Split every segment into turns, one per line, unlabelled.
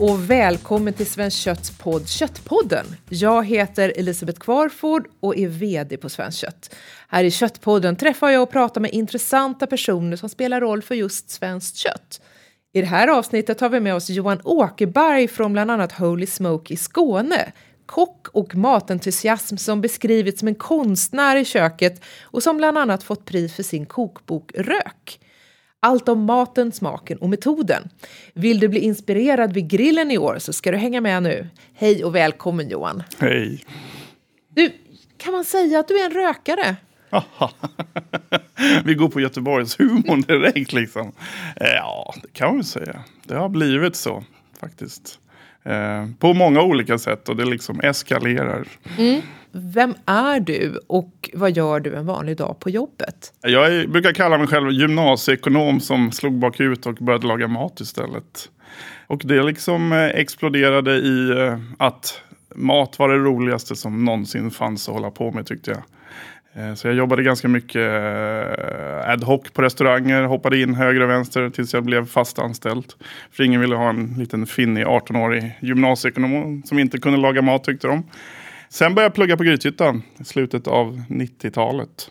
och välkommen till Svenskt Kötts podd Köttpodden. Jag heter Elisabeth Kvarford och är VD på Svenskt Kött. Här i Köttpodden träffar jag och pratar med intressanta personer som spelar roll för just svenskt kött. I det här avsnittet har vi med oss Johan Åkerberg från bland annat Holy Smoke i Skåne. Kock och matentusiasm som beskrivits som en konstnär i köket och som bland annat fått pris för sin kokbok Rök. Allt om maten, smaken och metoden. Vill du bli inspirerad vid grillen i år så ska du hänga med nu. Hej och välkommen Johan!
Hej!
Du, kan man säga att du är en rökare?
Vi går på Göteborgs humor direkt liksom. Eh, ja, det kan man väl säga. Det har blivit så faktiskt. Eh, på många olika sätt och det liksom eskalerar.
Mm. Vem är du och vad gör du en vanlig dag på jobbet?
Jag är, brukar kalla mig själv gymnasieekonom som slog bakut och började laga mat istället. Och det liksom eh, exploderade i eh, att mat var det roligaste som någonsin fanns att hålla på med tyckte jag. Eh, så jag jobbade ganska mycket eh, ad hoc på restauranger, hoppade in höger och vänster tills jag blev fast anställd. För ingen ville ha en liten finnig 18-årig gymnasieekonom som inte kunde laga mat tyckte de. Sen började jag plugga på Grythyttan i slutet av 90-talet.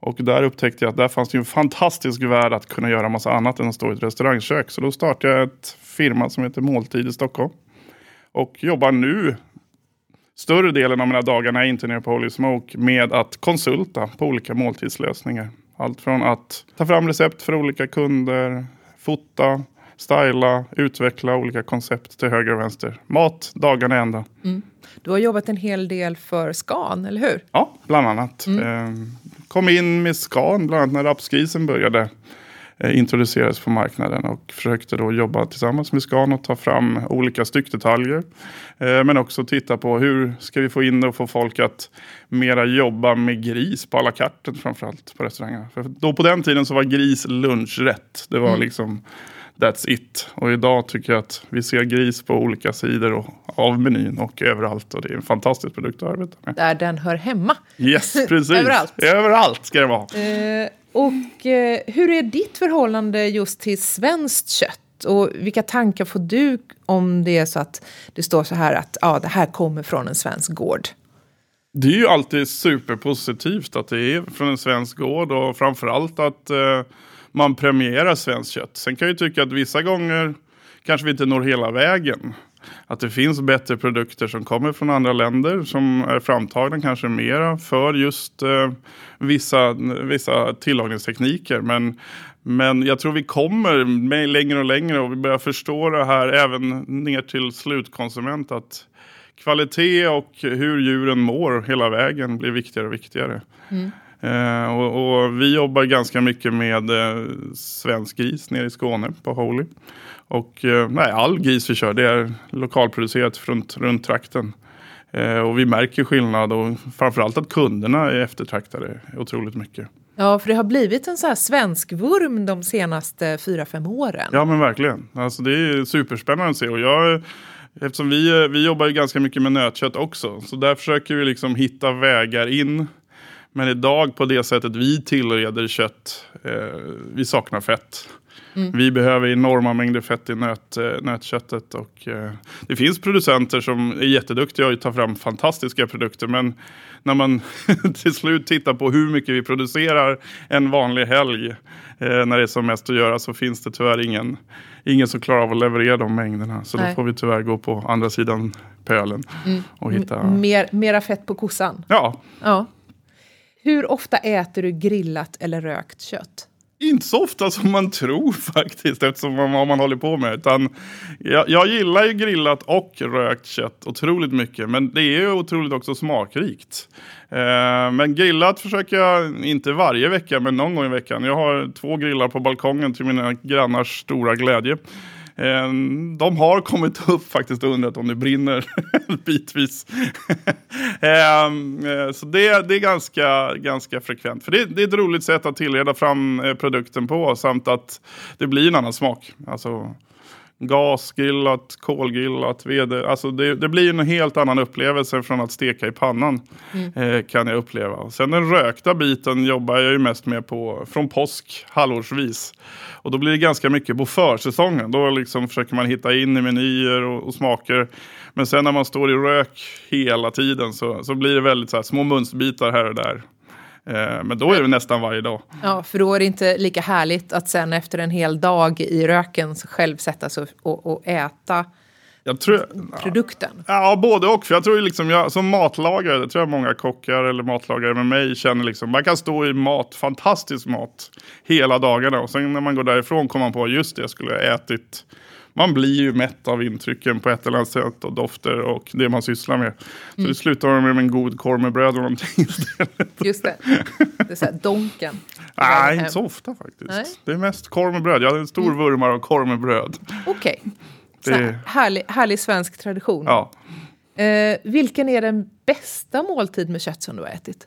Och där upptäckte jag att där fanns det en fantastisk värld att kunna göra massa annat än att stå i ett restaurangkök. Så då startade jag ett firma som heter Måltid i Stockholm. Och jobbar nu större delen av mina dagar när jag inte är nere på Holy Smoke med att konsulta på olika måltidslösningar. Allt från att ta fram recept för olika kunder, fota, styla, utveckla olika koncept till höger och vänster. Mat dagarna ända. Mm.
Du har jobbat en hel del för Scan, eller hur?
Ja, bland annat. Mm. Ehm, kom in med Scan, bland annat när rapskrisen började introducerades på marknaden och försökte då jobba tillsammans med Scan och ta fram olika styckdetaljer. Eh, men också titta på hur ska vi få in det och få folk att mera jobba med gris på alla karten framförallt på restaurangerna. För då på den tiden så var gris lunchrätt. Det var mm. liksom That's it. Och idag tycker jag att vi ser gris på olika sidor av menyn och överallt. Och det är en fantastisk produkt att arbeta med.
Där den hör hemma.
Yes, precis.
överallt.
Överallt ska det vara.
Eh, och eh, hur är ditt förhållande just till svenskt kött? Och vilka tankar får du om det är så att det står så här att ja, det här kommer från en svensk gård?
Det är ju alltid superpositivt att det är från en svensk gård och framförallt att eh, man premierar svenskt kött. Sen kan jag ju tycka att vissa gånger kanske vi inte når hela vägen. Att det finns bättre produkter som kommer från andra länder som är framtagna kanske mera för just eh, vissa, vissa tillagningstekniker. Men, men jag tror vi kommer med längre och längre och vi börjar förstå det här även ner till slutkonsument. att Kvalitet och hur djuren mår hela vägen blir viktigare och viktigare. Mm. Eh, och, och, vi jobbar ganska mycket med eh, svensk gris nere i Skåne på Holy. Och eh, nej, all gris vi kör det är lokalproducerat runt, runt trakten. Eh, och vi märker skillnad och framförallt att kunderna är eftertraktade otroligt mycket.
Ja, för det har blivit en så här svensk vurm de senaste fyra fem åren.
Ja, men verkligen. Alltså, det är superspännande att se. Och jag, eftersom vi, vi jobbar ju ganska mycket med nötkött också. Så där försöker vi liksom hitta vägar in men idag på det sättet vi tillreder kött, eh, vi saknar fett. Mm. Vi behöver enorma mängder fett i nöt, eh, nötköttet. Och, eh, det finns producenter som är jätteduktiga och tar fram fantastiska produkter. Men när man till slut tittar på hur mycket vi producerar en vanlig helg eh, när det är som mest att göra så finns det tyvärr ingen, ingen som klarar av att leverera de mängderna. Så Nej. då får vi tyvärr gå på andra sidan pölen. Mm. Och hitta...
Mer, mera fett på kossan?
Ja.
ja. Hur ofta äter du grillat eller rökt kött?
Inte så ofta som man tror faktiskt, eftersom vad man håller på med. Utan jag, jag, gillar ju grillat och rökt kött otroligt mycket, men det är ju otroligt också smakrikt. Eh, men grillat försöker jag, inte varje vecka, men någon gång i veckan. Jag har två grillar på balkongen till mina grannars stora glädje. Eh, de har kommit upp faktiskt och undrat om det brinner bitvis. Ehm, eh, så det, det är ganska, ganska frekvent. För det, det, är ett roligt sätt att tillreda fram eh, produkten på samt att det blir en annan smak. Alltså, gasgrillat, kolgrillat, vede. Alltså det, det blir en helt annan upplevelse från att steka i pannan. Eh, kan jag uppleva. Sen den rökta biten jobbar jag ju mest med på från påsk halvårsvis. Och då blir det ganska mycket på försäsongen. Då liksom försöker man hitta in i menyer och, och smaker. Men sen när man står i rök hela tiden så, så blir det väldigt så här, små munsbitar här och där. Eh, men då är det nästan varje dag.
Ja, för då är det inte lika härligt att sen efter en hel dag i röken själv sätta sig och, och äta
Jag tror,
produkten.
Ja, både och. För jag tror liksom, jag, som matlagare, det tror jag många kockar eller matlagare med mig känner liksom, man kan stå i mat, fantastisk mat, hela dagarna. Och sen när man går därifrån kommer man på, just det, jag skulle ha ätit. Man blir ju mätt av intrycken på ett eller annat sätt och dofter och det man sysslar med. Så det slutar man med en god korv med bröd och någonting istället.
Just det. Det är så här, donken.
Nej, inte så ofta faktiskt.
Nej.
Det är mest korv med bröd. Jag är en stor vurmare av korv med bröd.
Okej. Så
Det-
här, härlig, härlig svensk tradition.
Ja.
Eh, vilken är den bästa måltid med kött som du har ätit?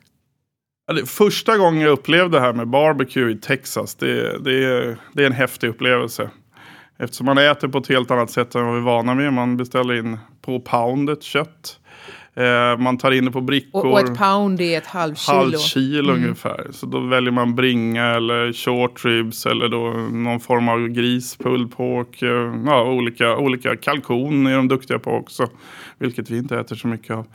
Första gången jag upplevde det här med barbecue i Texas, det, det, det är en häftig upplevelse. Eftersom man äter på ett helt annat sätt än vad vi är vana med. Man beställer in på poundet kött. Eh, man tar in det på brickor.
Och, och ett pound är ett halvkilo.
halv kilo ungefär. Så då väljer man bringa eller short ribs eller då någon form av gris, pulled pork. eh, Ja, olika, olika kalkon är de duktiga på också. Vilket vi inte äter så mycket av.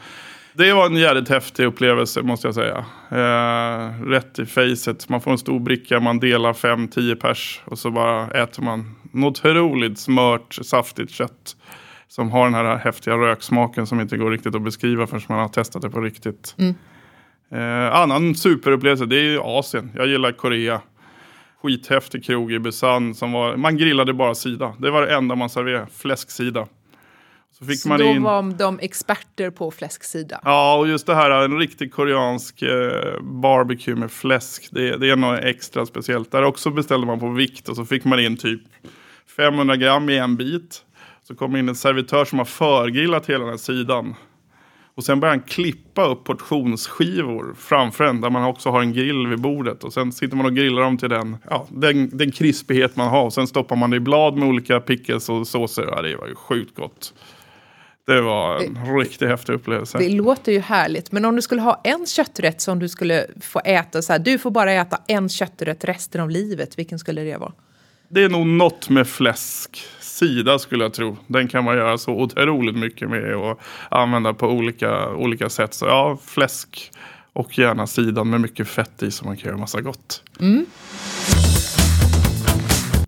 Det var en jävligt häftig upplevelse måste jag säga. Eh, rätt i facet. Man får en stor bricka, man delar 5-10 pers. Och så bara äter man något otroligt smört, saftigt kött. Som har den här häftiga röksmaken som inte går riktigt att beskriva förrän man har testat det på riktigt. Eh, annan superupplevelse, det är Asien. Jag gillar Korea. Skithäftig krog i Busan som var, man grillade bara sida. Det var det enda man serverade, fläsksida. Så fick
Så
man
då
in...
var de experter på fläsksida.
Ja, och just det här, en riktig koreansk eh, barbecue med fläsk. Det, det är något extra speciellt. Där också beställde man på vikt och så fick man in typ 500 gram i en bit. Så kom in en servitör som har förgrillat hela den här sidan. Och sen börjar han klippa upp portionsskivor framför en där man också har en grill vid bordet. Och sen sitter man och grillar dem till den, ja, den, den krispighet man har. Och sen stoppar man det i blad med olika pickles och såser. Ja, det var ju sjukt gott. Det var en riktigt häftig upplevelse.
Det låter ju härligt, men om du skulle ha en kötträtt som du skulle få äta, så här, du får bara äta en kötträtt resten av livet, vilken skulle det vara?
Det är nog något med fläsksida skulle jag tro. Den kan man göra så otroligt mycket med och använda på olika, olika sätt. Så ja, fläsk och gärna sidan med mycket fett i så man kan göra massa gott.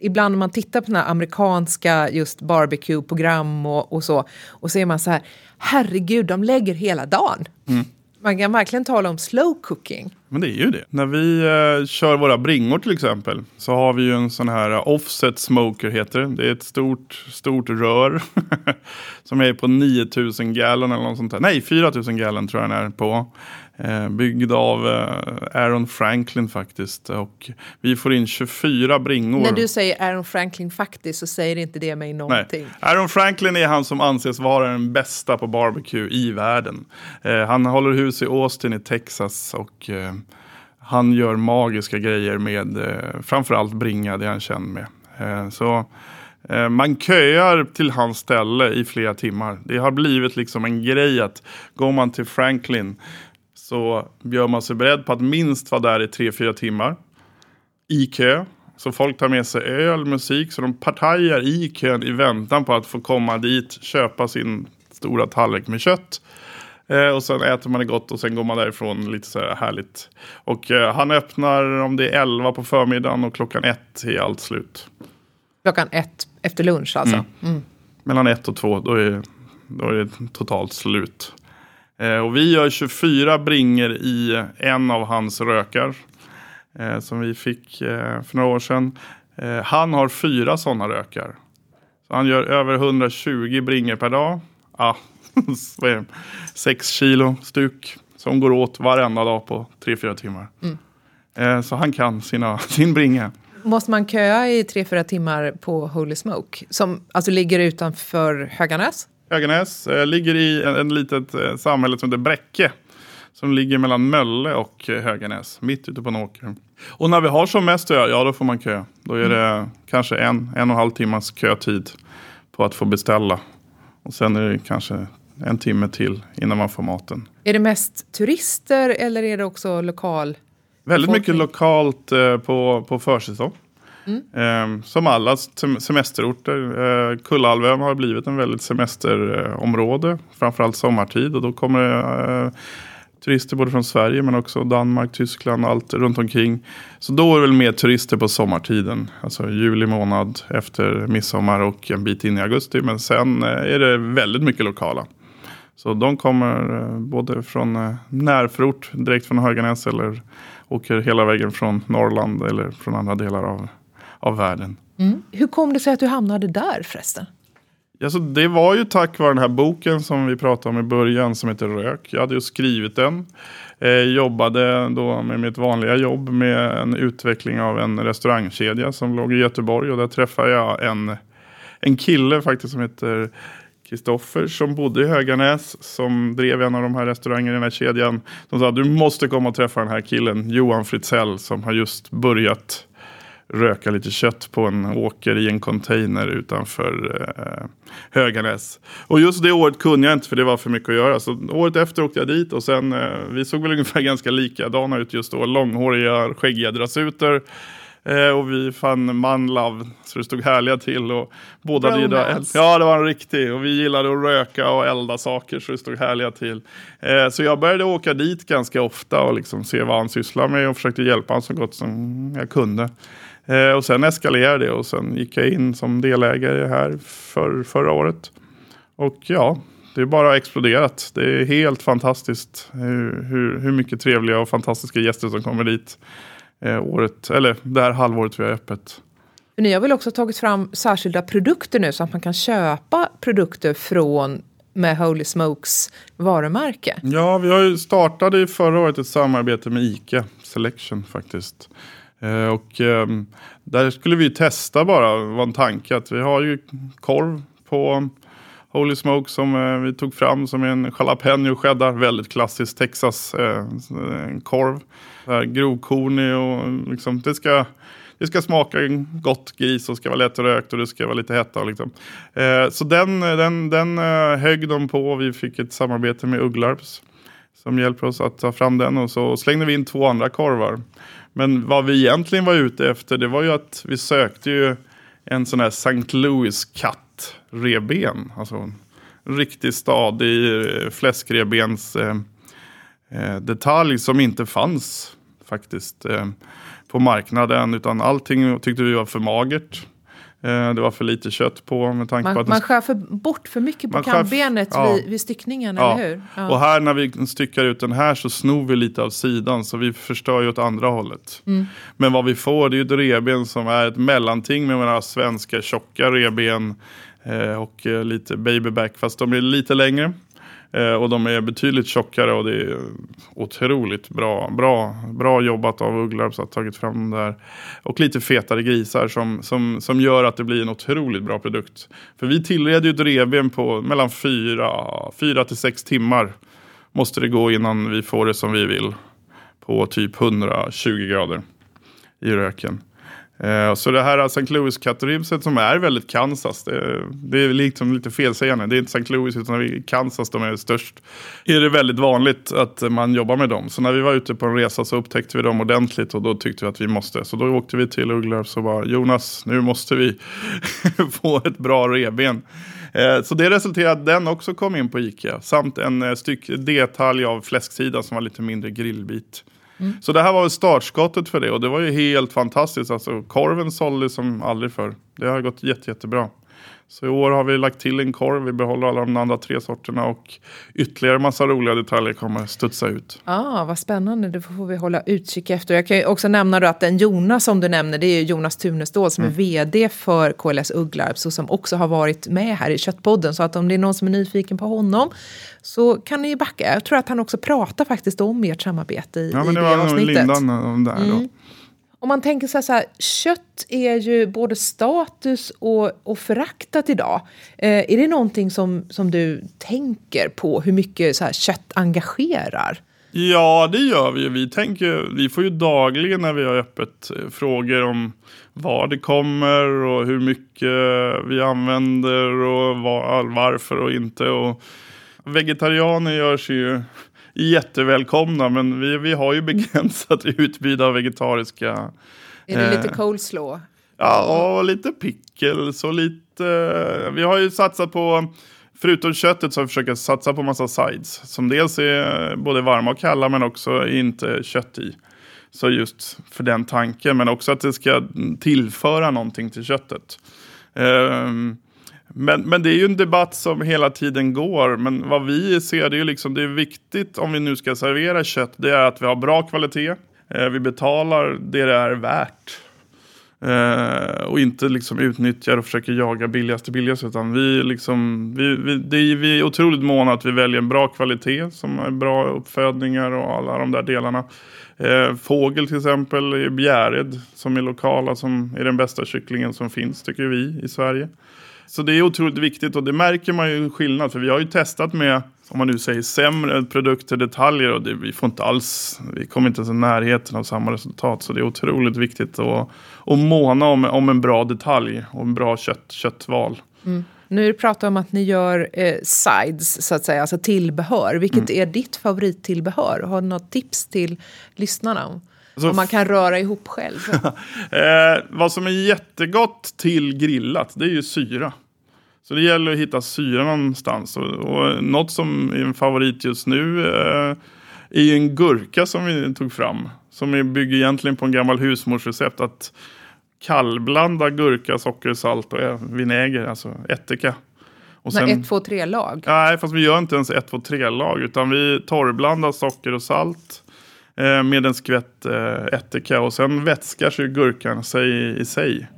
Ibland när man tittar på här amerikanska just barbecue-program och, och så, och så är man så här, herregud, de lägger hela dagen. Man kan verkligen tala om slow cooking.
Men det är ju det. När vi eh, kör våra bringor till exempel så har vi ju en sån här eh, offset smoker heter det. Det är ett stort, stort rör som är på 9000 gallon eller något sånt där. Nej, 4000 gallon tror jag den är på. Eh, byggd av eh, Aaron Franklin faktiskt. Och vi får in 24 bringor.
När du säger Aaron Franklin faktiskt så säger inte det mig någonting.
Nej. Aaron Franklin är han som anses vara den bästa på barbecue i världen. Eh, han håller hus i Austin i Texas och han gör magiska grejer med framförallt bringa, det är han känd med. Så man köar till hans ställe i flera timmar. Det har blivit liksom en grej att går man till Franklin så gör man sig beredd på att minst vara där i tre fyra timmar i kö. Så folk tar med sig öl, musik, så de partajar i kön i väntan på att få komma dit, köpa sin stora tallrik med kött. Eh, och sen äter man det gott och sen går man därifrån lite så här härligt. Och eh, han öppnar om det är 11 på förmiddagen och klockan ett är allt slut.
Klockan ett efter lunch alltså.
Mellan ett och två, då är, då är det totalt slut. Eh, och vi gör 24 bringer i en av hans rökar. Eh, som vi fick eh, för några år sedan. Han har fyra sådana rökar. Så han gör över 120 bringer per dag. Ah, vad är det? Sex kilo stuk. Som går åt varenda dag på 3-4 timmar. Eh, så han kan sina, sin bringa.
Måste man köa i tre, fyra timmar på Holy Smoke? Som alltså ligger utanför Höganäs?
Höganäs eh, ligger i en, en litet eh, samhälle som heter Bräcke. Som ligger mellan Mölle och eh, Höganäs. Mitt ute på en åker. Och när vi har som mest öl, ja då får man kö. Då är det kanske en, en och en halv timmas kötid. på att få beställa. Och sen är det kanske en timme till innan man får maten.
Är det mest turister eller är det också lokal?
Väldigt mycket lokalt eh, på, på försäsong. Mm. Ehm, som alla semesterorter. Eh, Kullhalvön har blivit en väldigt semesterområde. Framförallt sommartid. Och då kommer det turister både från Sverige men också Danmark, Tyskland och allt runt omkring. Så då är det väl mer turister på sommartiden. Alltså juli månad efter midsommar och en bit in i augusti. Men sen eh, är det väldigt mycket lokala. Så de kommer eh, både från närförort, direkt från Höganäs eller åker hela vägen från Norrland eller från andra delar av, av världen.
Hur kom det sig att du hamnade där förresten?
Ja, så det var ju tack vare den här boken som vi pratade om i början som heter Rök. Jag hade ju skrivit den. Eh, jobbade då med mitt vanliga jobb med en utveckling av en restaurangkedja som låg i Göteborg. Och där träffade jag en, en kille faktiskt som heter Kristoffer som bodde i Höganäs. Som drev en av de här restaurangerna i den här kedjan. Som sa du måste komma och träffa den här killen Johan Fritzell som har just börjat röka lite kött på en åker i en container utanför eh, Höganäs. Och just det året kunde jag inte för det var för mycket att göra. Så året efter åkte jag dit och sen, eh, vi såg väl ungefär ganska likadana ut just då. Långhåriga, skäggiga drasuter. Eh, och vi fann manlove så det stod härliga till. Och båda gillade. Ja, det var en riktig. Och vi gillade att röka och elda saker så det stod härliga till. Eh, så jag började åka dit ganska ofta och liksom se vad han sysslar med och försökte hjälpa honom så gott som jag kunde. Eh, och sen eskalerade det och sen gick jag in som delägare här för, förra året. Och ja, det är bara exploderat. Det är helt fantastiskt hur, hur, hur mycket trevliga och fantastiska gäster som kommer dit. Eh, året, eller det här halvåret vi har öppet.
Ni har väl också tagit fram särskilda produkter nu så att man kan köpa produkter från med Holy Smokes varumärke.
Ja, vi har ju startade förra året ett samarbete med ICA Selection faktiskt. Eh, och ehm, där skulle vi testa bara, var en tanke att vi har ju korv på Holy Smoke som eh, vi tog fram som är en jalapeno cheddar, väldigt klassisk Texas-korv. Eh, Grovkornig och liksom, det ska det ska smaka gott gris och ska vara lättrökt och det ska vara lite hetta. Liksom. Eh, så den, den, den eh, högg de på. Vi fick ett samarbete med Ugglarps som hjälper oss att ta fram den. Och så slängde vi in två andra korvar. Men vad vi egentligen var ute efter det var ju att vi sökte ju en sån här St. Louis katt reben. Alltså en riktigt stadig eh, fläskrebens eh, eh, detalj som inte fanns faktiskt eh, på marknaden. Utan allting tyckte vi var för magert. Eh, det var för lite kött på med tanke på
Man,
att
man skär för, bort för mycket på
skär
kambenet
ja.
vid, vid styckningen,
Ja.
eller hur? Ja.
Och här när vi styckar ut den här så snor vi lite av sidan så vi förstör ju åt andra hållet.
Mm.
Men vad vi får det är ju ett reben som är ett mellanting med våra svenska tjocka reben eh, och eh, lite babyback fast de är lite längre. Eh, och de är betydligt tjockare och det är otroligt bra, bra, bra jobbat av Ugglarps att ha tagit fram det där. Och lite fetare grisar som, som, som gör att det blir en otroligt bra produkt. För vi tillreder ju ett revben på mellan fyra, fyra till sex timmar. Måste det gå innan vi får det som vi vill. På typ 120 grader i röken. Eh, så det här St. Louis kattribset som är väldigt Kansas. Det, det är liksom lite felsägande. Det är inte St. Louis utan vi- Kansas de är störst. Är det väldigt vanligt att man jobbar med dem. Så när vi var ute på en resa så upptäckte vi dem ordentligt och då tyckte vi att vi måste. Så då åkte vi till Ugglarps och bara Jonas nu måste vi få ett bra reben. Eh, så det resulterade att den också kom in på Ica. Samt en eh, styck detalj av fläsksida som var lite mindre grillbit. Mm. Så det här var väl startskottet för det och det var ju helt fantastiskt. Alltså korven sålde som aldrig förr. Det har gått jätte, jättebra. Så i år har vi lagt till en korv, vi behåller alla de andra tre sorterna och ytterligare massa roliga detaljer kommer studsa ut.
Ah, vad spännande, det får vi hålla utkik efter. Jag kan ju också nämna då att den Jonas som du nämner, det är Jonas Tunestål som är vd för KLS Ugglarps och som också har varit med här i Köttpodden. Så att om det är någon som är nyfiken på honom så kan ni backa. Jag tror att han också pratar faktiskt om ert samarbete i,
Ja
i
men det
det
var
avsnittet.
Lindan om där då.
Om man tänker så här, så här, kött är ju både status och, och föraktat idag. Eh, är det någonting som, som du tänker på, hur mycket så här, kött engagerar?
Ja, det gör vi. Vi, tänker, vi får ju dagligen när vi har öppet eh, frågor om var det kommer och hur mycket vi använder och var, varför och inte. Och vegetarianer gör sig ju jättevälkomna men vi, vi har ju begränsat utbud av vegetariska.
Är det lite coleslaw?
Ja, och lite pickles och lite... Vi har ju satsat på Förutom köttet så har vi försökt satsa på massa sides. Som dels är både varma och kalla men också inte kött i. Så just för den tanken. Men också att det ska tillföra någonting till köttet. Um, men, men det är ju en debatt som hela tiden går. Men vad vi ser det är ju liksom det är viktigt om vi nu ska servera kött. Det är att vi har bra kvalitet. Eh, vi betalar det det är värt. Eh, och inte liksom utnyttjar och försöker jaga billigaste billigaste. Utan vi, liksom, vi, vi, det är, vi är otroligt måna att vi väljer en bra kvalitet. Som är bra uppfödningar och alla de där delarna. Eh, fågel till exempel är Bjäred som är lokala. Som är den bästa kycklingen som finns tycker vi i Sverige. Så det är otroligt viktigt och det märker man ju skillnad. För vi har ju testat med, om man nu säger sämre produkter, detaljer och det, vi får inte alls, vi kommer inte ens i närheten av samma resultat. Så det är otroligt viktigt att, att måna om, om en bra detalj och en bra kött, köttval.
Mm. Nu pratar om att ni gör eh, sides, så att säga, alltså tillbehör. Vilket mm. är ditt favorittillbehör? Har du något tips till lyssnarna? Alltså, om man kan röra ihop själv.
eh, vad som är jättegott till grillat, det är ju syra. Så det gäller att hitta syra någonstans. Och, och något som är en favorit just nu eh, är en gurka som vi tog fram. Som bygger egentligen på en gammal husmorsrecept. Att kallblanda gurka, socker, salt och vinäger, alltså ättika.
Och sen, ett, två, tre lag?
Nej, fast vi gör inte ens ett, två, tre lag. Utan vi torrblandar socker och salt. Eh, med en skvätt eh, ättika. Och sen vätskar sig gurkan sig i sig.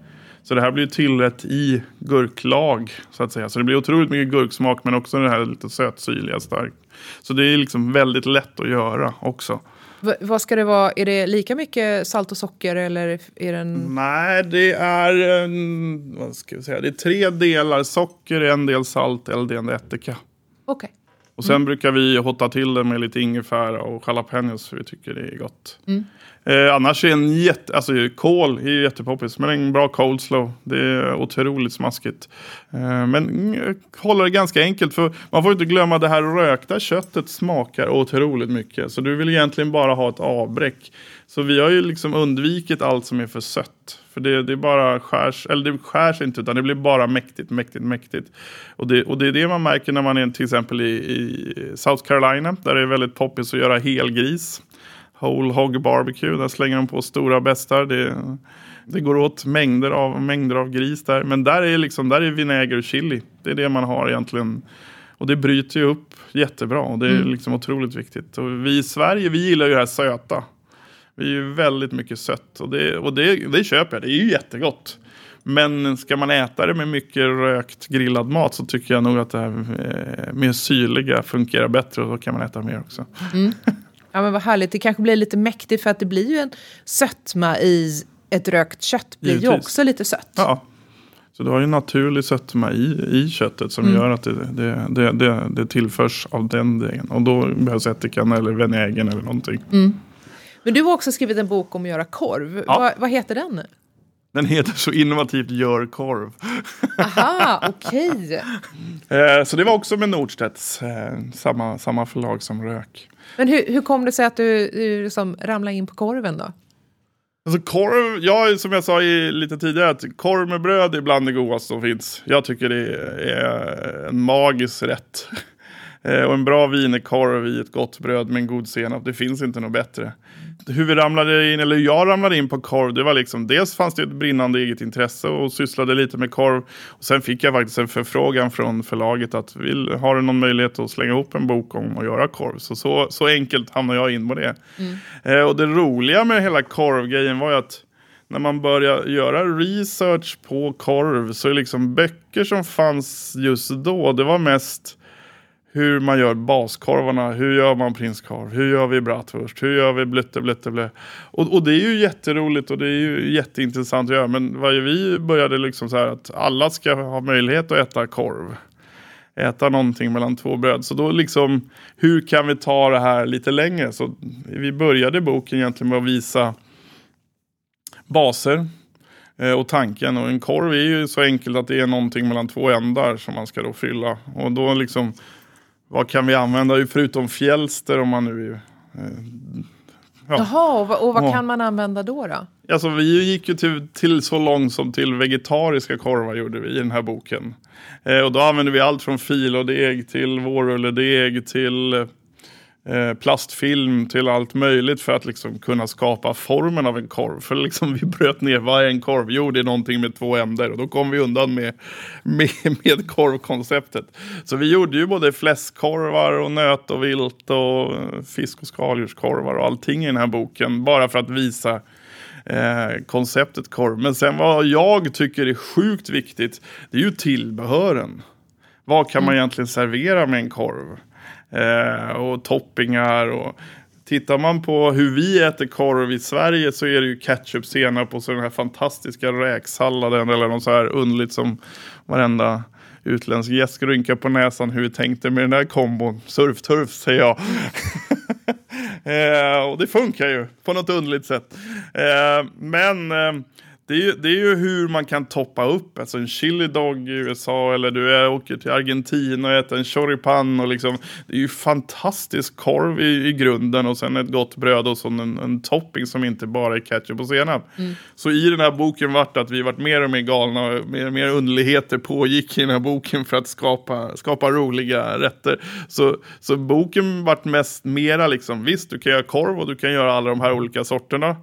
Så det här blir tillrätt i gurklag så att säga. Så det blir otroligt mycket gurksmak men också det här lite sötsyrliga starkt. Så det är liksom väldigt lätt att göra också.
V vad ska det vara? Är det lika mycket salt och socker eller är det en...
Nej, det är, en, vad ska jag säga, det är tre delar socker, en del salt, en del ättika.
Okej. Okay.
Och sen mm. brukar vi hotta till det med lite ingefära och jalapenos för vi tycker det är gott. Mm. Eh, annars är en jätte, alltså kål är jättepoppis. Men en bra coleslaw, det är otroligt smaskigt. Eh, men eh, håller det ganska enkelt för man får inte glömma det här rökta köttet smakar otroligt mycket. Så du vill egentligen bara ha ett avbräck. Så vi har ju liksom undvikit allt som är för sött. För det, det bara skärs, eller det skärs inte utan det blir bara mäktigt, mäktigt, mäktigt. Och det, och det är det man märker när man är till exempel i, i South Carolina. Där det är väldigt poppis att göra helgris. Whole Hog Barbecue. Där slänger de på stora bästar. Det, det går åt mängder av, mängder av gris där. Men där är, liksom, där är vinäger och chili. Det är det man har egentligen. Och det bryter ju upp jättebra. Och det är mm. liksom otroligt viktigt. Och vi i Sverige vi gillar ju det här söta. Vi är ju väldigt mycket sött. Och det, och det, det köper jag. Det är ju jättegott. Men ska man äta det med mycket rökt grillad mat så tycker jag nog att det här eh, med syrliga fungerar bättre. Och då kan man äta mer också. Mm.
Ja men vad härligt, det kanske blir lite mäktigt för att det blir ju en sötma i ett rökt kött blir Givetvis. ju också lite sött.
Ja, så du har ju naturlig sötma i, i köttet som mm. gör att det, det, det, det, det tillförs av den delen. Och då behövs ättikan eller vinägen eller någonting. Mm.
Men du har också skrivit en bok om att göra korv. Ja. Va, vad heter den?
Den heter så innovativt Gör korv.
Aha, okej. Okay.
Eh, så det var också med Nordstedts, eh, samma, samma förlag som Rök.
Men hur, hur kom det sig att du, du liksom ramlade in på korven då?
Alltså korv, ja, som jag sa i, lite tidigare, att korv med bröd är bland det godaste som finns. Jag tycker det är en magisk rätt. Eh, och en bra wienerkorv i ett gott bröd med en god senap, det finns inte något bättre hur vi ramlade in, eller jag ramlade in på korv, det var liksom dels fanns det ett brinnande eget intresse och sysslade lite med korv. Och sen fick jag faktiskt en förfrågan från förlaget att vill, har du någon möjlighet att slänga ihop en bok om att göra korv? Så, så, så enkelt hamnade jag in på det. Mm. Eh, och det roliga med hela korvgrejen var ju att när man börjar göra research på korv så är liksom böcker som fanns just då, det var mest hur man gör baskorvarna, hur gör man prinskorv, hur gör vi bratwurst, hur gör vi blutte blutte blö. Och, och det är ju jätteroligt och det är ju jätteintressant att göra. Men vad vi började liksom så här att alla ska ha möjlighet att äta korv. äta någonting mellan två bröd. Så då liksom, hur kan vi ta det här lite längre? Så vi började boken egentligen med att visa baser eh, och tanken. Och en korv är ju så enkelt att det är någonting mellan två ändar som man ska då fylla. Och då liksom, vad kan vi använda förutom fjälster om man nu eh,
Ja. Jaha, och vad, och vad kan man använda då? då?
Alltså, vi gick ju till, till, så långt som till vegetariska korvar gjorde vi i den här boken. Eh, och då använde vi allt från filodeg till vårrulledeg till Eh, plastfilm till allt möjligt för att liksom kunna skapa formen av en korv. För liksom vi bröt ner, vad är en korv? Jo, det är någonting med två ändar och då kom vi undan med, med, med korvkonceptet. Så vi gjorde ju både fläskkorvar och nöt och vilt och fisk och skaldjurskorvar och allting i den här boken. Bara för att visa eh, konceptet korv. Men sen vad jag tycker är sjukt viktigt, det är ju tillbehören. Vad kan man mm. egentligen servera med en korv? Eh, och toppingar. Och, Tittar man på hur vi äter korv i Sverige så är det ju ketchup, senap och så den här fantastiska räksalladen eller något så här underligt som varenda utländsk gäst rynkar på näsan hur vi tänkte med den här kombon. Surfturf säger jag. eh, och det funkar ju på något underligt sätt. Eh, men eh, det är, ju, det är ju hur man kan toppa upp. Alltså en chili dog i USA eller du är, åker till Argentina och äter en choripan. Och liksom, det är ju fantastisk korv i, i grunden och sen ett gott bröd och så en, en topping som inte bara är ketchup och senap. Mm. Så i den här boken vart det att vi vart mer och mer galna och mer och mer underligheter pågick i den här boken för att skapa, skapa roliga rätter. Så, så boken vart mest mera liksom, visst du kan göra korv och du kan göra alla de här olika sorterna.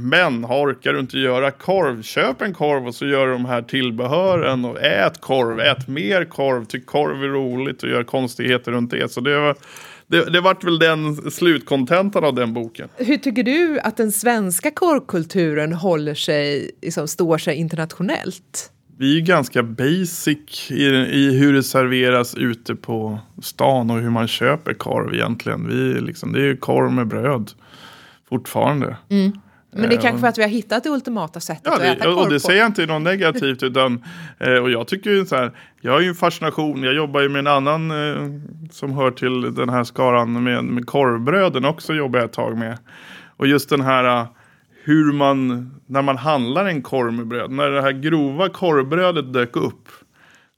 Men orkar du inte göra korv, köp en korv och så gör de här tillbehören och ät korv, ät mer korv, tyck korv är roligt och gör konstigheter runt det. Så det var, det, det vart väl den slutkontentan av den boken.
Hur tycker du att den svenska korvkulturen håller sig, liksom, står sig internationellt?
Vi är ganska basic i, i, hur det serveras ute på stan och hur man köper korv egentligen. Vi, liksom, det är korv med bröd fortfarande.
Mm. Men det är kanske för att vi har hittat det ultimata sättet
ja, det, att äta korv Och det säger jag inte något negativt. utan, eh, och jag tycker ju så här, jag har ju en fascination. Jag jobbar ju med en annan eh, som hör till den här skaran med, med korvbröden också jobbar jag ett tag med. Och just den här hur man, när man handlar en korv med bröd. När det här grova korvbrödet dök upp.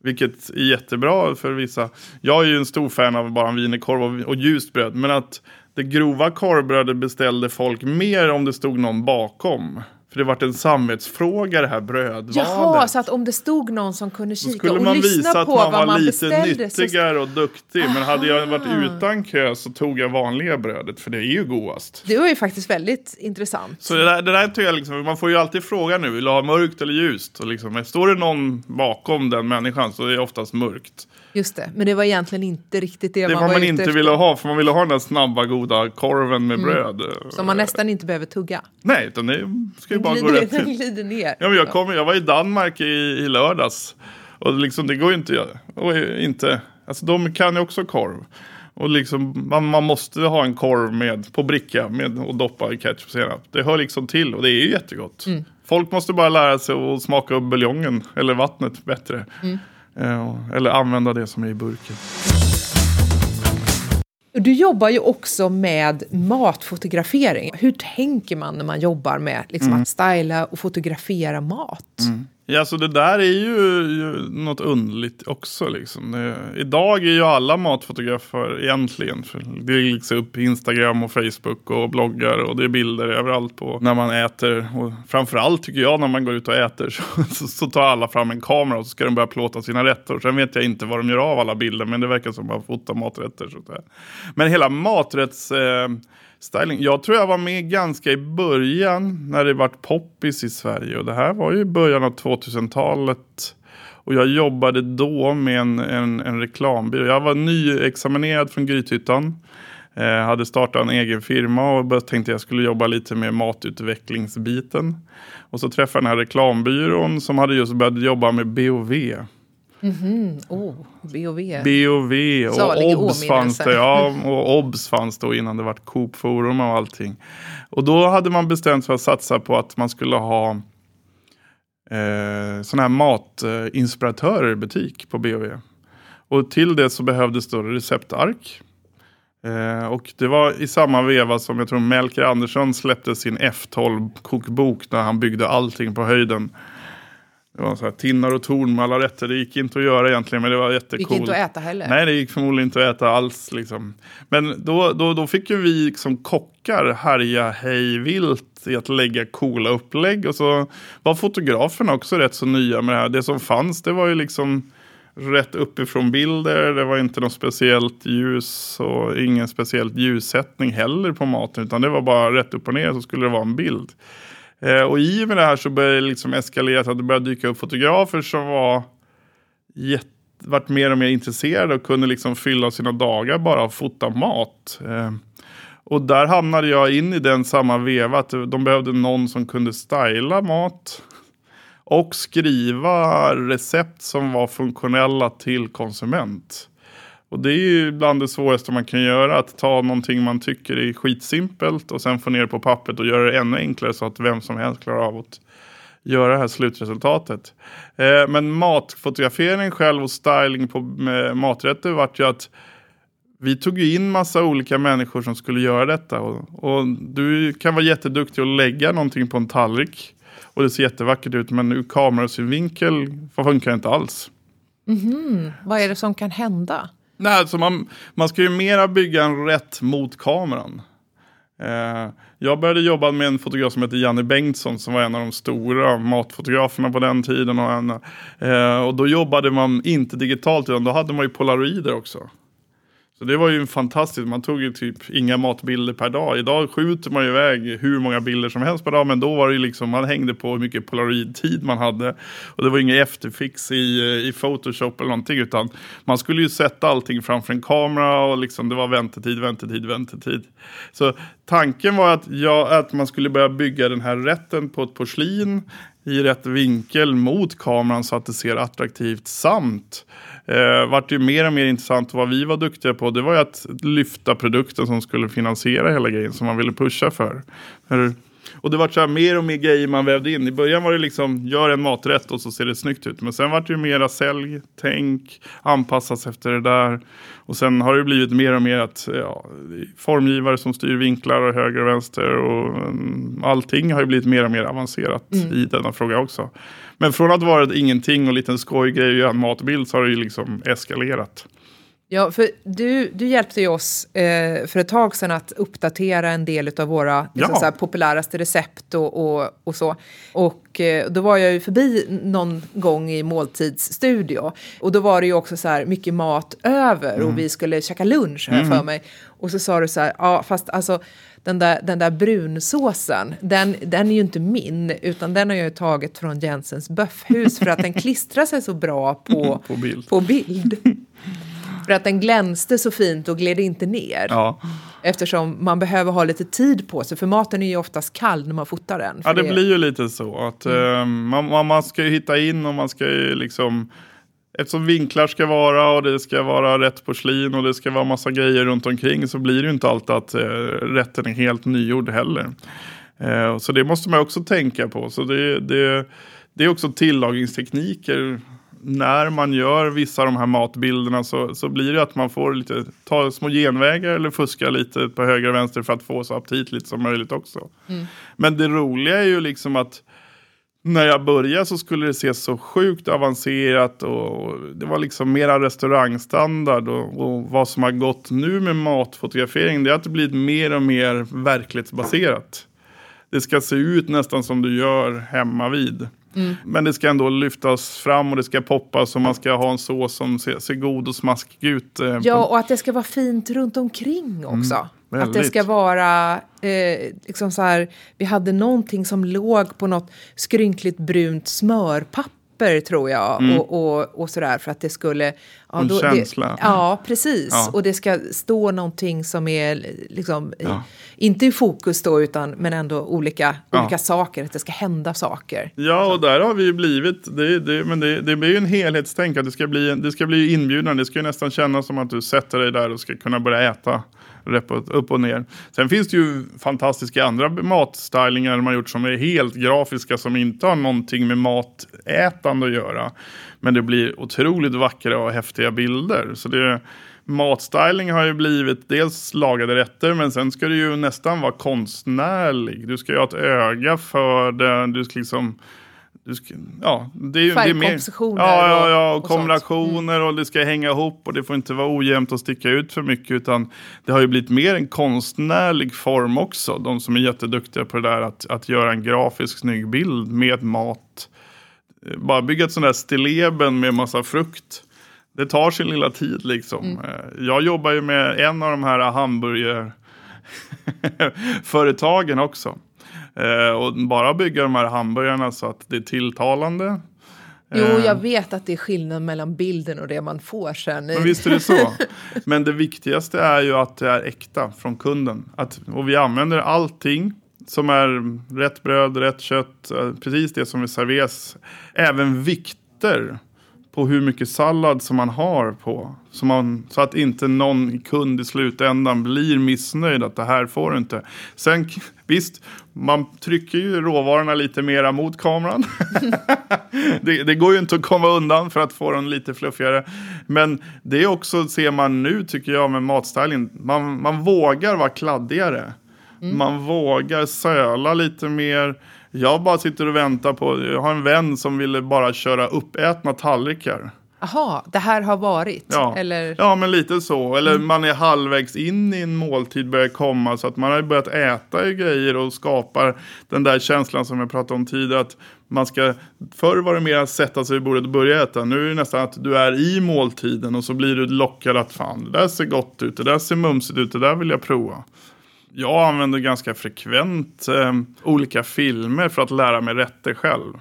Vilket är jättebra för vissa. Jag är ju en stor fan av bara en wienerkorv och, och ljust bröd. Men att det grova korvbrödet beställde folk mer om det stod någon bakom. För det vart en samvetsfråga det här brödvalet.
Jaha, så att om det stod någon som kunde kika
skulle
och
man
lyssna
visa
på
att man
var
lite nyttigare så... och duktig. Aha. Men hade jag varit utan kö så tog jag vanliga brödet för det är ju godast.
Det var ju faktiskt väldigt intressant.
Så det där, det där tycker jag liksom, man får ju alltid fråga nu, vill du ha mörkt eller ljust? Och liksom, står det någon bakom den människan så är det oftast mörkt.
Just det, men det var egentligen inte riktigt det,
det
man var
man inte efter. ville ha, för man ville ha den där snabba goda korven med mm. bröd.
Som man nästan inte behöver tugga.
Nej, utan det ska ju bara glider, gå rätt
till. glider ner.
Ja, men jag, kom, jag var i Danmark i, i lördags. Och liksom, det går ju inte, och inte, alltså de kan ju också korv. Och liksom, man, man måste ha en korv med, på bricka med, och doppa i ketchup Det hör liksom till och det är ju jättegott. Mm. Folk måste bara lära sig att smaka upp buljongen eller vattnet bättre. Mm. Eh, eller använda det som är i burken.
Du jobbar ju också med matfotografering. Hur tänker man när man jobbar med liksom, mm. att styla och fotografera mat? Mm.
Ja, så det där är ju, ju något underligt också. Liksom. Det, idag är ju alla matfotografer egentligen. För det läggs upp Instagram och Facebook och bloggar och det är bilder överallt på när man äter. Och framförallt tycker jag när man går ut och äter så, så, så tar alla fram en kamera och så ska de börja plåta sina rätter. Sen vet jag inte vad de gör av alla bilder men det verkar som att man fotar maträtter. Så Men hela maträtts... Eh, styling. Jag tror jag var med ganska i början när det vart poppis i Sverige. Och det här var ju i början av 2000-talet. Och jag jobbade då med en, en, en reklambyrå. Jag var nyexaminerad från Grythyttan. Eh, hade startat en egen firma och tänkte jag skulle jobba lite med matutvecklingsbiten. Och så träffade jag den här reklambyrån som hade just börjat jobba med BOV.
Mm -hmm. oh, BOV.
BOV och OBS fanns det. Ja, och OBS fanns då innan det var Coop Forum och allting. Och då hade man bestämt sig för att satsa på att man skulle ha eh, sådana här matinspiratörer i butik på BOV. Och till det så behövdes då receptark. Eh, och det var i samma veva som jag tror Melker Andersson släppte sin F12-kokbok när han byggde allting på höjden. Det var så här, tinnar och torn med alla rätter. Det gick inte att göra egentligen men det var jättekul.
Det gick inte att äta heller.
Nej, det gick förmodligen inte att äta alls. Liksom. Men då, då, då fick ju vi som kockar härja hej vilt i att lägga coola upplägg. Och så var fotograferna också rätt så nya med det här. Det som fanns det var ju liksom rätt uppifrån bilder. Det var inte något speciellt ljus och ingen speciell ljussättning heller på maten. Utan det var bara rätt upp och ner så skulle det vara en bild. Eh, och i och med det här så började det liksom eskalera att det började dyka upp fotografer som var jätte vart mer och mer intresserade och kunde liksom fylla sina dagar bara och fota mat. Eh, och där hamnade jag in i den samma veva att de behövde någon som kunde styla mat. Och skriva recept som var funktionella till konsument. Och det är ju bland det svåraste man kan göra. Att ta någonting man tycker är skitsimpelt och sen få ner det på pappret och göra det ännu enklare så att vem som helst klarar av att göra det här slutresultatet. Eh, men matfotografering själv och styling på maträtter vart ju att vi tog ju in massa olika människor som skulle göra detta. Och, och, du kan vara jätteduktig att lägga någonting på en tallrik. Och det ser jättevackert ut men ur kamerasynvinkel funkar det inte alls.
Mm -hmm. Vad är det som kan hända?
Nej, alltså man, man ska ju mera bygga en rätt mot kameran. Eh, jag började jobba med en fotograf som heter Janne Bengtsson som var en av de stora matfotograferna på den tiden. Och, en, eh, och då jobbade man inte digitalt utan då hade man ju polaroider också. Så det var ju fantastiskt. Man tog ju typ inga matbilder per dag. Idag skjuter man ju iväg hur många bilder som helst per dag. Men då var det ju liksom, man hängde på hur mycket polaroidtid man hade. Och det var inga efterfix i, eh, i Photoshop eller någonting. Utan man skulle ju sätta allting framför en kamera och liksom det var väntetid, väntetid, väntetid. Så tanken var att, ja, att man skulle börja bygga den här rätten på ett porslin i rätt vinkel mot kameran så att det ser attraktivt samt eh, vart ju mer och mer intressant. Vad vi var duktiga på det var ju att lyfta produkten som skulle finansiera hela grejen som man ville pusha för. för och det var så här mer och mer grejer man vävde in. I början var det liksom, gör en maträtt och så ser det snyggt ut. Men sen var det ju mera sälj, tänk, anpassas efter det där. Och sen har det blivit mer och mer att ja, formgivare som styr vinklar och höger och vänster. Och um, allting har ju blivit mer och mer avancerat mm. i denna fråga också. Men från att vara ingenting och en liten skojgrej och göra en matbild så har det ju liksom eskalerat.
Ja, för du, du hjälpte ju oss eh, för ett tag sedan att uppdatera en del av våra liksom, ja. så populäraste recept och, och, och så. Och eh, då var jag ju förbi någon gång i måltidsstudio. Och då var det ju också så här mycket mat över mm. och vi skulle käka lunch här mm. för mig. Och så sa du så här, ja fast alltså den där, den där brunsåsen, den, den är ju inte min, utan den har jag ju tagit från Jensens böffhus för att den klistrar sig så bra på,
på bild.
På bild. För att den glänste så fint och gled inte ner.
Ja.
Eftersom man behöver ha lite tid på sig, för maten är ju oftast kall när man fotar den.
Ja, det, det, blir ju lite så. att mm. uh, man, man ska ju hitta in och man ska ju liksom... Eftersom vinklar ska vara och det ska vara rätt porslin och det ska vara massa grejer runt omkring så blir det ju inte alltid att uh, rätten är helt nygjord heller. Uh, så det måste man också tänka på. Så det, det, det är också tillagningstekniker när man gör vissa av de här matbilderna så, så blir det att man får lite, ta små genvägar eller fuska lite på höger och vänster för att få så aptitligt som möjligt också. Mm. Men det roliga är ju liksom att när jag började så skulle det se så sjukt avancerat och det var liksom mera restaurangstandard och, och vad som har gått nu med matfotografering det är att det blivit mer och mer verklighetsbaserat. Det ska se ut nästan som du gör hemma vid. Mm. Men det ska ändå lyftas fram och det ska poppas och man ska ha en sås som ser, ser god och smaskig ut.
Eh, ja, och att det ska vara fint runt omkring också. Mm, att det ska vara eh, liksom så här, vi hade någonting som låg på något skrynkligt brunt smörpapper papper tror jag. Mm. Och, och, och, sådär för att det skulle...
Ja, en då, känsla.
Det, ja, precis. Ja. Och det ska stå någonting som är liksom, ja. inte i fokus då, utan, men ändå olika, olika saker. Att det ska hända saker.
Ja, och där har vi ju blivit, det, det, men det, det blir ju en helhetstänk. Att det ska bli, det ska bli inbjudande. Det ska ju nästan kännas som att du sätter dig där och ska kunna börja äta upp och ner. Sen finns det ju fantastiska andra matstylingar man gjort som är helt grafiska som inte har någonting med matätande att göra. Men det blir otroligt vackra och häftiga häftiga bilder. Så det, matstyling har ju blivit dels lagade rätter men sen ska du ju nästan vara konstnärlig. Du ska ju ha ett öga för det. Du ska liksom du ska, ja, det är, det är mer, ja, ja, ja, och, och kombinationer mm. och det ska hänga ihop och det får inte vara ojämnt och sticka ut för mycket utan det har ju blivit mer en konstnärlig form också. De som är jätteduktiga på det där att, att göra en grafisk snygg bild med mat. Bara bygga ett sånt där stilleben med massa frukt. Det tar sin lilla tid liksom. Mm. Eh, jag jobbar ju med en av de här hamburgerföretagen också. Eh, och bara bygga de här hamburgarna så att det är tilltalande.
Jo, jag eh. vet att det är skillnad mellan bilden och det man får sen.
Men visst är det så. Men det viktigaste är ju att det är äkta från kunden. Att, och vi använder allting som är rätt bröd, rätt kött, eh, precis det som vi serveras. Även vikter på hur mycket sallad som man har på. Så, man, så att inte någon kund i slutändan blir missnöjd att det här får du inte. Sen visst, man trycker ju råvarorna lite mera mot kameran. det, det, går ju inte att komma undan för att få den lite fluffigare. Men det är också, ser man nu tycker jag med matstyling, man, man vågar vara kladdigare. Mm. Man vågar söla lite mer. Jag bara sitter och väntar på, jag har en vän som ville bara köra uppätna tallrikar.
Jaha, det här har varit?
Ja,
eller?
ja men lite så. Eller mm. man är halvvägs in i en måltid, börjar komma. Så att man har börjat äta grejer och skapar den där känslan som jag pratade om tidigare. Att man ska, förr var det mer att sätta sig vid bordet och börja äta. Nu är det nästan att du är i måltiden och så blir du lockad att fan, det där ser gott ut, det där ser mumsigt ut, det där vill jag prova jag använder ganska frekvent eh, olika filmer för att lära mig rätter själv.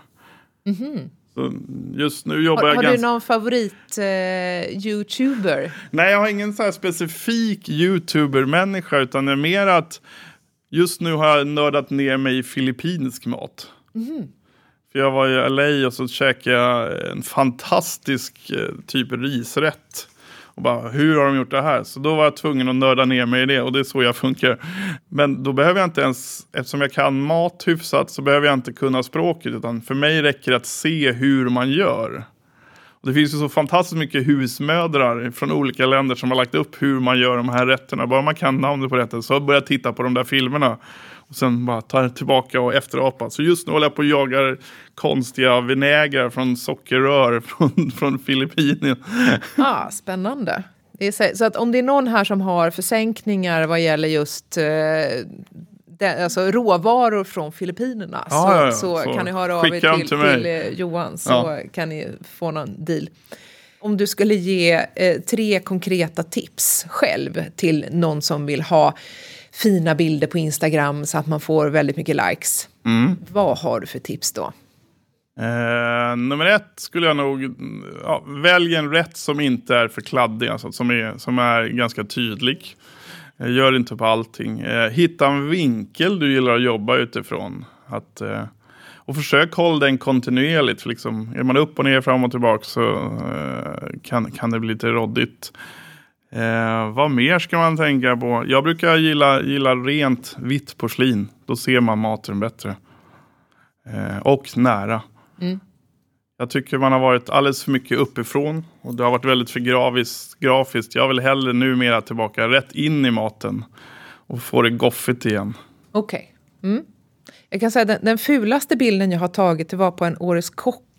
Mm -hmm. Så just nu jobbar
har,
jag
har
ganska...
du någon favorit eh, youtuber?
Nej, jag har ingen så specifik youtuber-människa utan det är mer att just nu har jag nördat ner mig i filippinsk mat. Mm -hmm. För jag var i LA och så käkade jag en fantastisk eh, typ risrätt och bara, hur har de gjort det här? Så då var jag tvungen att nörda ner mig i det och det är så jag funkar. Men då behöver jag inte ens, eftersom jag kan mat hyfsat så behöver jag inte kunna språket. Utan för mig räcker det att se hur man gör. Och det finns ju så fantastiskt mycket husmödrar från olika länder som har lagt upp hur man gör de här rätterna. Bara man kan namnet på rätten så börjar jag titta på de där filmerna. Och sen bara tar tillbaka och efterapa. Så just nu håller jag på och jagar konstiga vinägrar från sockerrör från, från Filippinen.
Ah, spännande. Så, att om det är någon här som har försänkningar vad gäller just eh, det, alltså råvaror från Filippinerna
ah, så, ja, ja. Så,
så, kan ni höra av er till, till, till eh, Johan så ja. kan ni få någon deal. Om du skulle ge eh, tre konkreta tips själv till någon som vill ha fina bilder på Instagram så att man får väldigt mycket likes. Mm. Vad har du för tips då?
Eh, nummer ett skulle jag nog, ja, välj en rätt som inte är för kladdig, alltså, som, är, som är ganska tydlig. Eh, gör inte på allting. Eh, hitta en vinkel du gillar att jobba utifrån. Att, eh, och försök hålla den kontinuerligt. För liksom, är man upp och ner, fram och tillbaka så eh, kan, kan det bli lite råddigt. Eh, vad mer ska man tänka på? Jag brukar gilla, gilla rent vitt porslin. Då ser man maten bättre. Eh, och nära. Mm. Jag tycker man har varit alldeles för mycket uppifrån. Och det har varit väldigt för grafiskt. grafiskt. Jag vill hellre numera tillbaka rätt in i maten. Och få det goffigt igen.
Okej. Okay. Mm. Jag kan säga den, den fulaste bilden jag har tagit det var på en Årets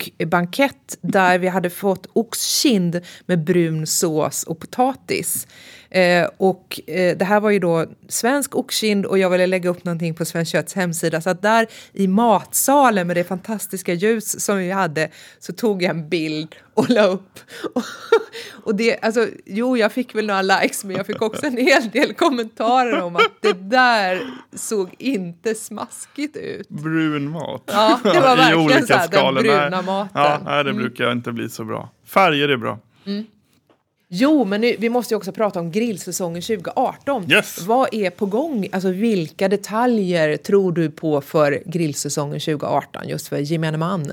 kock-bankett där vi hade fått oxkind med brun sås och potatis. Eh, och eh, det här var ju då svensk oxkind och jag ville lägga upp någonting på Svenskt Kötts hemsida. Så att där i matsalen med det fantastiska ljus som vi hade så tog jag en bild och la upp. och det, alltså, jo, jag fick väl några likes men jag fick också en hel del kommentarer om att det där såg inte smaskigt ut.
Brun mat.
Ja, det var verkligen så här, den bruna maten.
Ja, nej, det mm. brukar inte bli så bra. Färger är bra. Mm.
Jo, men nu, vi måste ju också prata om grillsäsongen 2018.
Yes.
Vad är på gång? Alltså vilka detaljer tror du på för grillsäsongen 2018 just för gemene man?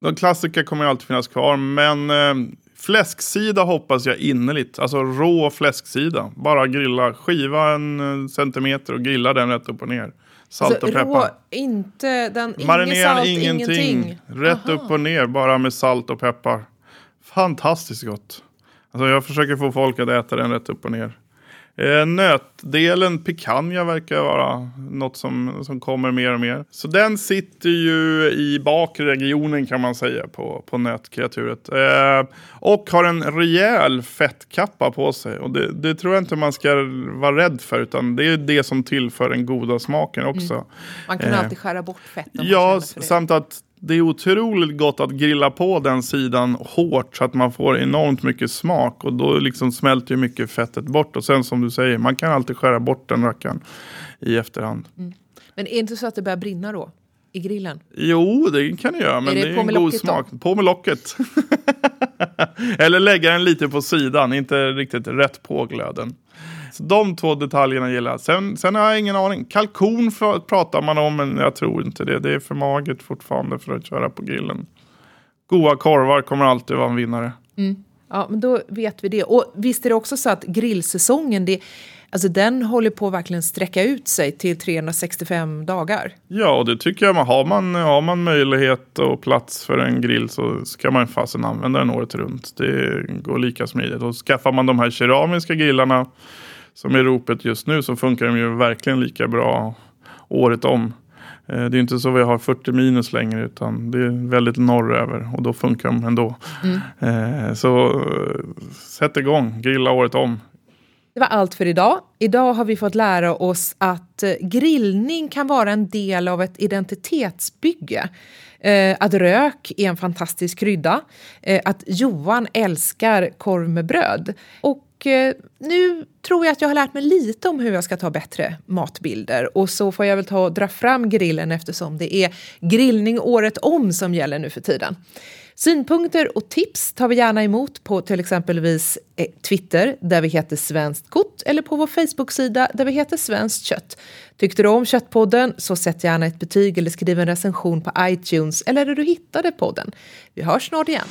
De klassiker kommer alltid finnas kvar, men eh, fläsksida hoppas jag innerligt. Alltså rå fläsksida. Bara grilla, skiva en eh, centimeter och grilla den rätt upp och ner. Salt alltså, och peppar. Rå,
inte den, Marinera salt, ingenting. ingenting.
Rätt Aha. upp och ner bara med salt och peppar. Fantastiskt gott. Alltså jag försöker få folk att äta den rätt upp och ner. Eh, nötdelen, picanha, verkar vara något som, som kommer mer och mer. Så den sitter ju i bakregionen kan man säga på, på nötkreaturet. Eh, och har en rejäl fettkappa på sig. Och det, det, tror jag inte man ska vara rädd för. Utan det är det som tillför den goda smaken också. Mm.
Man kan eh, alltid skära bort fett.
Ja, samt att det är otroligt gott att grilla på den sidan hårt så att man får enormt mycket smak och då liksom smälter ju mycket fettet bort. Och sen som du säger, man kan alltid skära bort den rackaren i efterhand. Mm.
Men är det inte så att det börjar brinna då? I grillen?
Jo, det kan det göra, men är det, det är en god smak. Då? På med locket. Eller lägga den lite på sidan, inte riktigt rätt på glöden. Så de två detaljerna gillar jag. Sen, sen har jag ingen aning. Kalkon pratar man om, men jag tror inte det. Det är för magert fortfarande för att köra på grillen. Goda korvar kommer alltid vara en vinnare.
Mm. Ja, men då vet vi det. Och visst är det också så att grillsäsongen, det, alltså den håller på att verkligen sträcka ut sig till 365 dagar.
Ja, och det tycker jag. Har man, har man möjlighet och plats för en grill så ska man fasen använda den året runt. Det går lika smidigt. Och skaffar man de här keramiska grillarna som är ropet just nu så funkar de ju verkligen lika bra året om. Eh, det är inte så vi har 40 minus längre utan det är väldigt norröver och då funkar de ändå. Mm. Eh, så eh, sätt igång, grilla året om.
Det var allt för idag. Idag har vi fått lära oss att grillning kan vara en del av ett identitetsbygge. Att rök är en fantastisk krydda. Att Johan älskar korv med bröd. Och Eh, nu tror jag att jag har lärt mig lite om hur jag ska ta bättre matbilder och så får jag väl ta och dra fram grillen eftersom det är grillning året om som gäller nu för tiden. Synpunkter och tips tar vi gärna emot på till exempelvis eh, Twitter där vi heter Svenskt Kott eller på vår Facebook-sida där vi heter Svenskt Kött. Tyckte du om Köttpodden så sätt gärna ett betyg eller skriv en recension på iTunes eller där du hittade podden. Vi hörs snart igen.